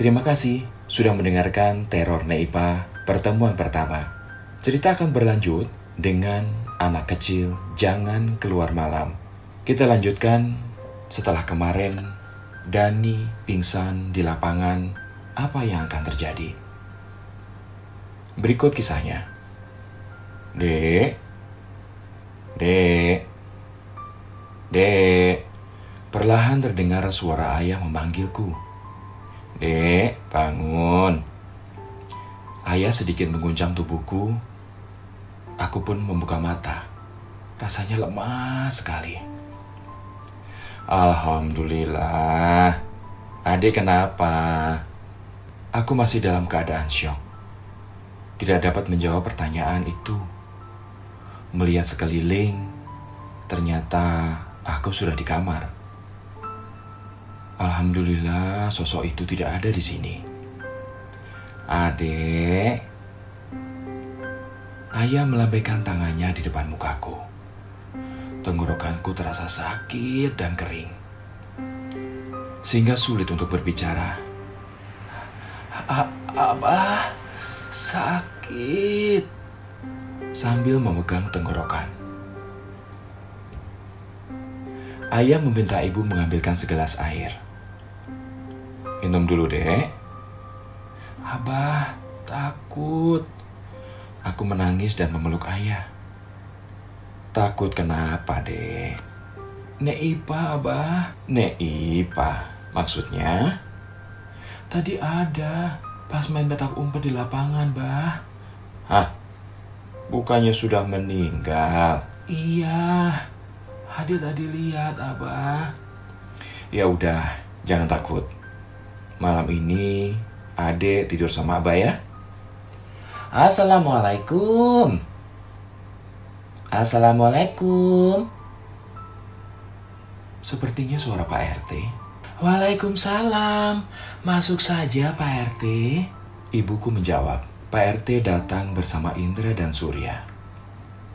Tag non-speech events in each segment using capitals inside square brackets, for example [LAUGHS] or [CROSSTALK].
Terima kasih sudah mendengarkan Teror Neipa pertemuan pertama. Cerita akan berlanjut dengan anak kecil jangan keluar malam. Kita lanjutkan setelah kemarin Dani pingsan di lapangan. Apa yang akan terjadi? Berikut kisahnya. Dek, dek, dek. Perlahan terdengar suara ayah memanggilku. Dek, bangun. Ayah sedikit mengguncang tubuhku. Aku pun membuka mata. Rasanya lemah sekali. Alhamdulillah. Adik kenapa? Aku masih dalam keadaan syok. Tidak dapat menjawab pertanyaan itu. Melihat sekeliling, ternyata aku sudah di kamar. Alhamdulillah sosok itu tidak ada di sini. Adek, ayah melambaikan tangannya di depan mukaku. Tenggorokanku terasa sakit dan kering. Sehingga sulit untuk berbicara. Abah, sakit. Sambil memegang tenggorokan. Ayah meminta ibu mengambilkan segelas air. Minum dulu, dek. Abah, takut. Aku menangis dan memeluk ayah. Takut kenapa, dek? Nek Ipa, Abah. Nek Ipa, maksudnya? Tadi ada, pas main petak umpet di lapangan, Bah. Hah? Bukannya sudah meninggal? Iya, Ade tadi lihat, Abah. Ya udah, jangan takut. Malam ini Ade tidur sama Abah ya. Assalamualaikum. Assalamualaikum. Sepertinya suara Pak RT. Waalaikumsalam. Masuk saja Pak RT. Ibuku menjawab. Pak RT datang bersama Indra dan Surya.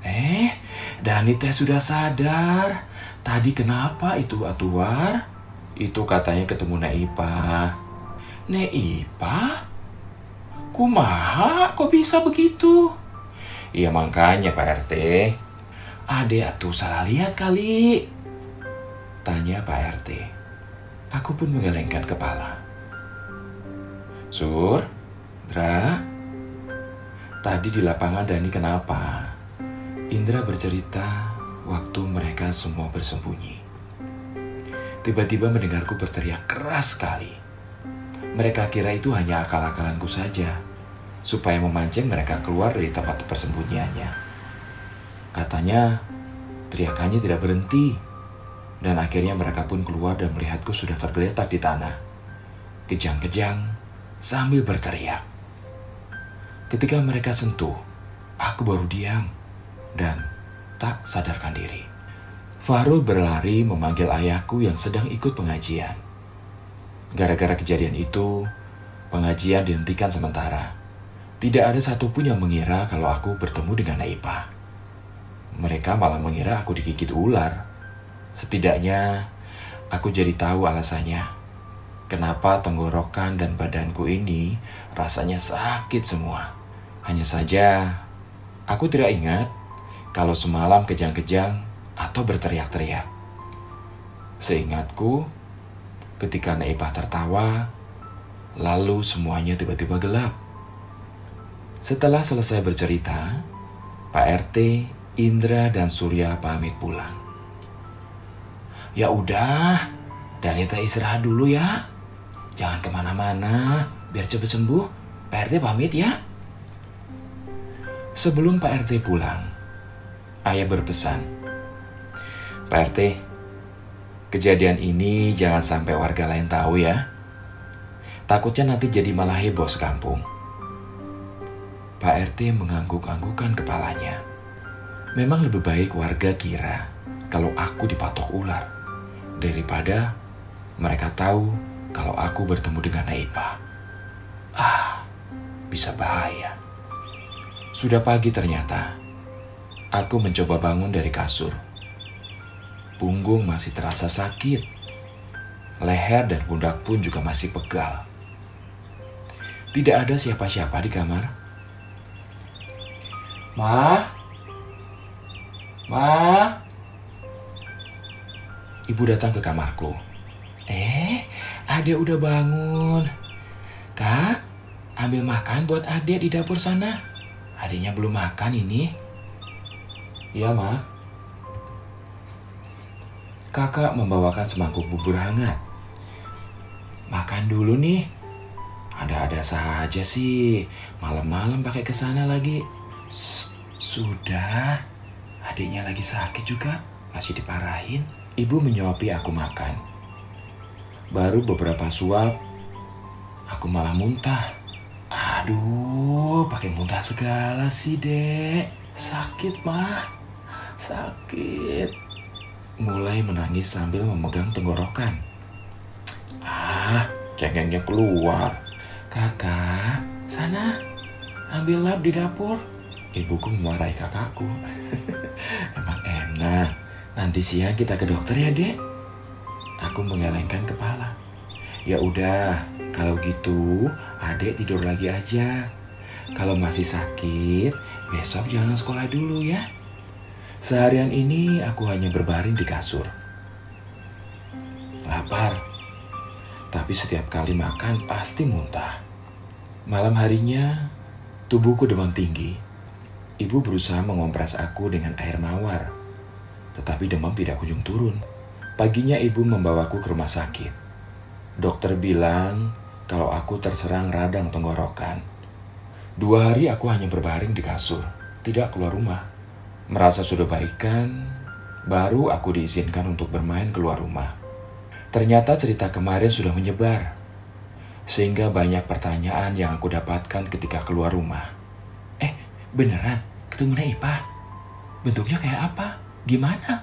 Eh, Dani teh sudah sadar. Tadi kenapa itu atuar? Itu katanya ketemu Neipa. Neipa? Kumaha kok bisa begitu? Iya makanya Pak RT. Ade atuh salah lihat kali. Tanya Pak RT. Aku pun menggelengkan kepala. Sur, Dra, tadi di lapangan Dani kenapa? Indra bercerita waktu mereka semua bersembunyi. Tiba-tiba mendengarku berteriak keras sekali. Mereka kira itu hanya akal-akalanku saja supaya memancing mereka keluar dari tempat persembunyiannya. Katanya, teriakannya tidak berhenti, dan akhirnya mereka pun keluar dan melihatku sudah tergeletak di tanah. Kejang-kejang sambil berteriak. Ketika mereka sentuh, aku baru diam dan tak sadarkan diri. Fahrul berlari memanggil ayahku yang sedang ikut pengajian. Gara-gara kejadian itu, pengajian dihentikan sementara. Tidak ada satupun yang mengira kalau aku bertemu dengan Naipa. Mereka malah mengira aku digigit ular. Setidaknya, aku jadi tahu alasannya. Kenapa tenggorokan dan badanku ini rasanya sakit semua. Hanya saja, aku tidak ingat kalau semalam kejang-kejang atau berteriak-teriak. Seingatku, ketika Naipah tertawa, lalu semuanya tiba-tiba gelap. Setelah selesai bercerita, Pak RT, Indra, dan Surya pamit pulang. Ya udah, Danita istirahat dulu ya. Jangan ke mana-mana, biar cepat sembuh. Pak RT pamit ya. Sebelum Pak RT pulang, ayah berpesan. Pak RT, kejadian ini jangan sampai warga lain tahu ya. Takutnya nanti jadi malah heboh sekampung. Pak RT mengangguk-anggukan kepalanya. Memang lebih baik warga kira kalau aku dipatok ular daripada mereka tahu kalau aku bertemu dengan Naipa. Ah, bisa bahaya. Sudah pagi ternyata. Aku mencoba bangun dari kasur. Punggung masih terasa sakit. Leher dan pundak pun juga masih pegal. Tidak ada siapa-siapa di kamar. Ma? Ma? Ibu datang ke kamarku. Eh, adek udah bangun. Kak, ambil makan buat adek di dapur sana. Adiknya belum makan ini. Iya, Ma. Kakak membawakan semangkuk bubur hangat. Makan dulu nih. Ada-ada saja sih. Malam-malam pakai ke sana lagi. Sudah. Adiknya lagi sakit juga. Masih diparahin. Ibu menyuapi aku makan. Baru beberapa suap, aku malah muntah. Aduh, pakai muntah segala sih, Dek. Sakit, mah. Sakit mulai menangis sambil memegang tenggorokan. Ah, cengengnya keluar. Kakak, sana, ambil lap di dapur. Ibuku memarahi kakakku. [LAUGHS] Emang enak. Nanti siang kita ke dokter ya, Dek. Aku mengelengkan kepala. Ya udah, kalau gitu, Adek tidur lagi aja. Kalau masih sakit, besok jangan sekolah dulu ya. Seharian ini aku hanya berbaring di kasur. Lapar, tapi setiap kali makan pasti muntah. Malam harinya, tubuhku demam tinggi. Ibu berusaha mengompres aku dengan air mawar, tetapi demam tidak kunjung turun. Paginya ibu membawaku ke rumah sakit. Dokter bilang kalau aku terserang radang tenggorokan. Dua hari aku hanya berbaring di kasur, tidak keluar rumah. Merasa sudah baikan, baru aku diizinkan untuk bermain keluar rumah. Ternyata cerita kemarin sudah menyebar, sehingga banyak pertanyaan yang aku dapatkan ketika keluar rumah. Eh, beneran ketemu Naipa? Bentuknya kayak apa? Gimana?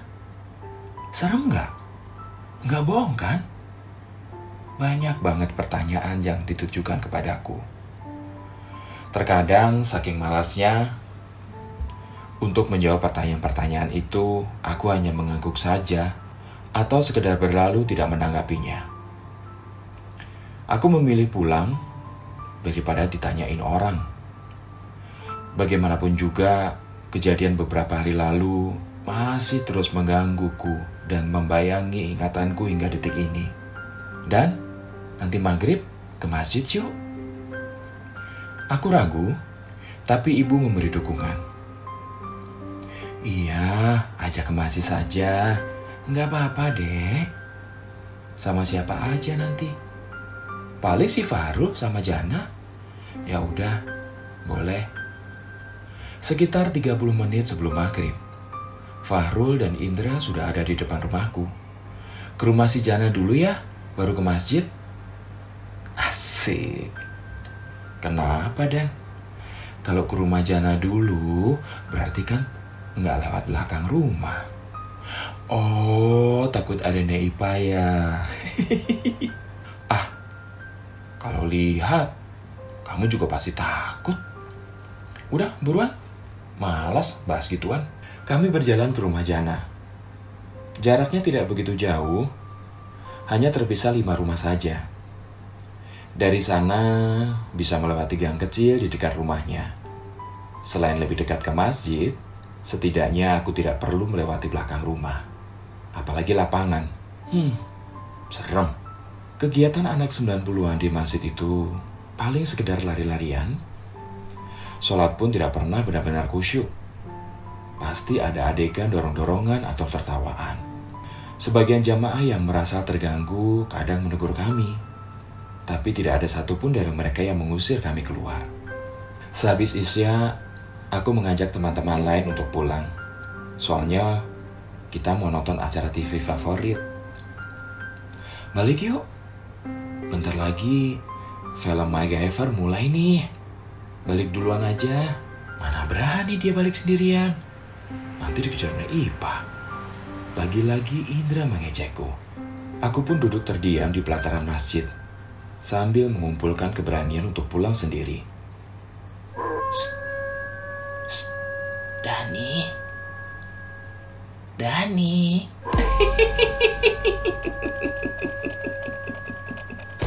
Serem nggak? Nggak bohong kan? Banyak banget pertanyaan yang ditujukan kepadaku. Terkadang saking malasnya, untuk menjawab pertanyaan-pertanyaan itu, aku hanya mengangguk saja atau sekedar berlalu tidak menanggapinya. Aku memilih pulang daripada ditanyain orang. Bagaimanapun juga, kejadian beberapa hari lalu masih terus menggangguku dan membayangi ingatanku hingga detik ini. Dan nanti maghrib ke masjid yuk. Aku ragu, tapi ibu memberi dukungan. Iya, ajak ke masjid saja. Enggak apa-apa, deh. Sama siapa aja nanti? Paling si Farul sama Jana. Ya udah, boleh. Sekitar 30 menit sebelum maghrib, Fahrul dan Indra sudah ada di depan rumahku. Ke rumah si Jana dulu ya, baru ke masjid. Asik. Kenapa, Dan? Kalau ke rumah Jana dulu, berarti kan nggak lewat belakang rumah. Oh, takut ada Neipa ya. [LAUGHS] ah, kalau lihat, kamu juga pasti takut. Udah, buruan. Malas bahas gituan. Kami berjalan ke rumah Jana. Jaraknya tidak begitu jauh, hanya terpisah lima rumah saja. Dari sana bisa melewati gang kecil di dekat rumahnya. Selain lebih dekat ke masjid, Setidaknya aku tidak perlu melewati belakang rumah. Apalagi lapangan. Hmm, serem. Kegiatan anak 90-an di masjid itu paling sekedar lari-larian. Sholat pun tidak pernah benar-benar khusyuk. Pasti ada adegan dorong-dorongan atau tertawaan. Sebagian jamaah yang merasa terganggu kadang menegur kami. Tapi tidak ada satupun dari mereka yang mengusir kami keluar. Sehabis Isya, Aku mengajak teman-teman lain untuk pulang. Soalnya kita mau nonton acara TV favorit. Balik yuk. Bentar lagi film MacGyver mulai nih. Balik duluan aja. Mana berani dia balik sendirian. Nanti dikejarnya Ipa. Lagi-lagi Indra mengejekku. Aku pun duduk terdiam di pelataran masjid sambil mengumpulkan keberanian untuk pulang sendiri. Dani. Dani. [LAUGHS]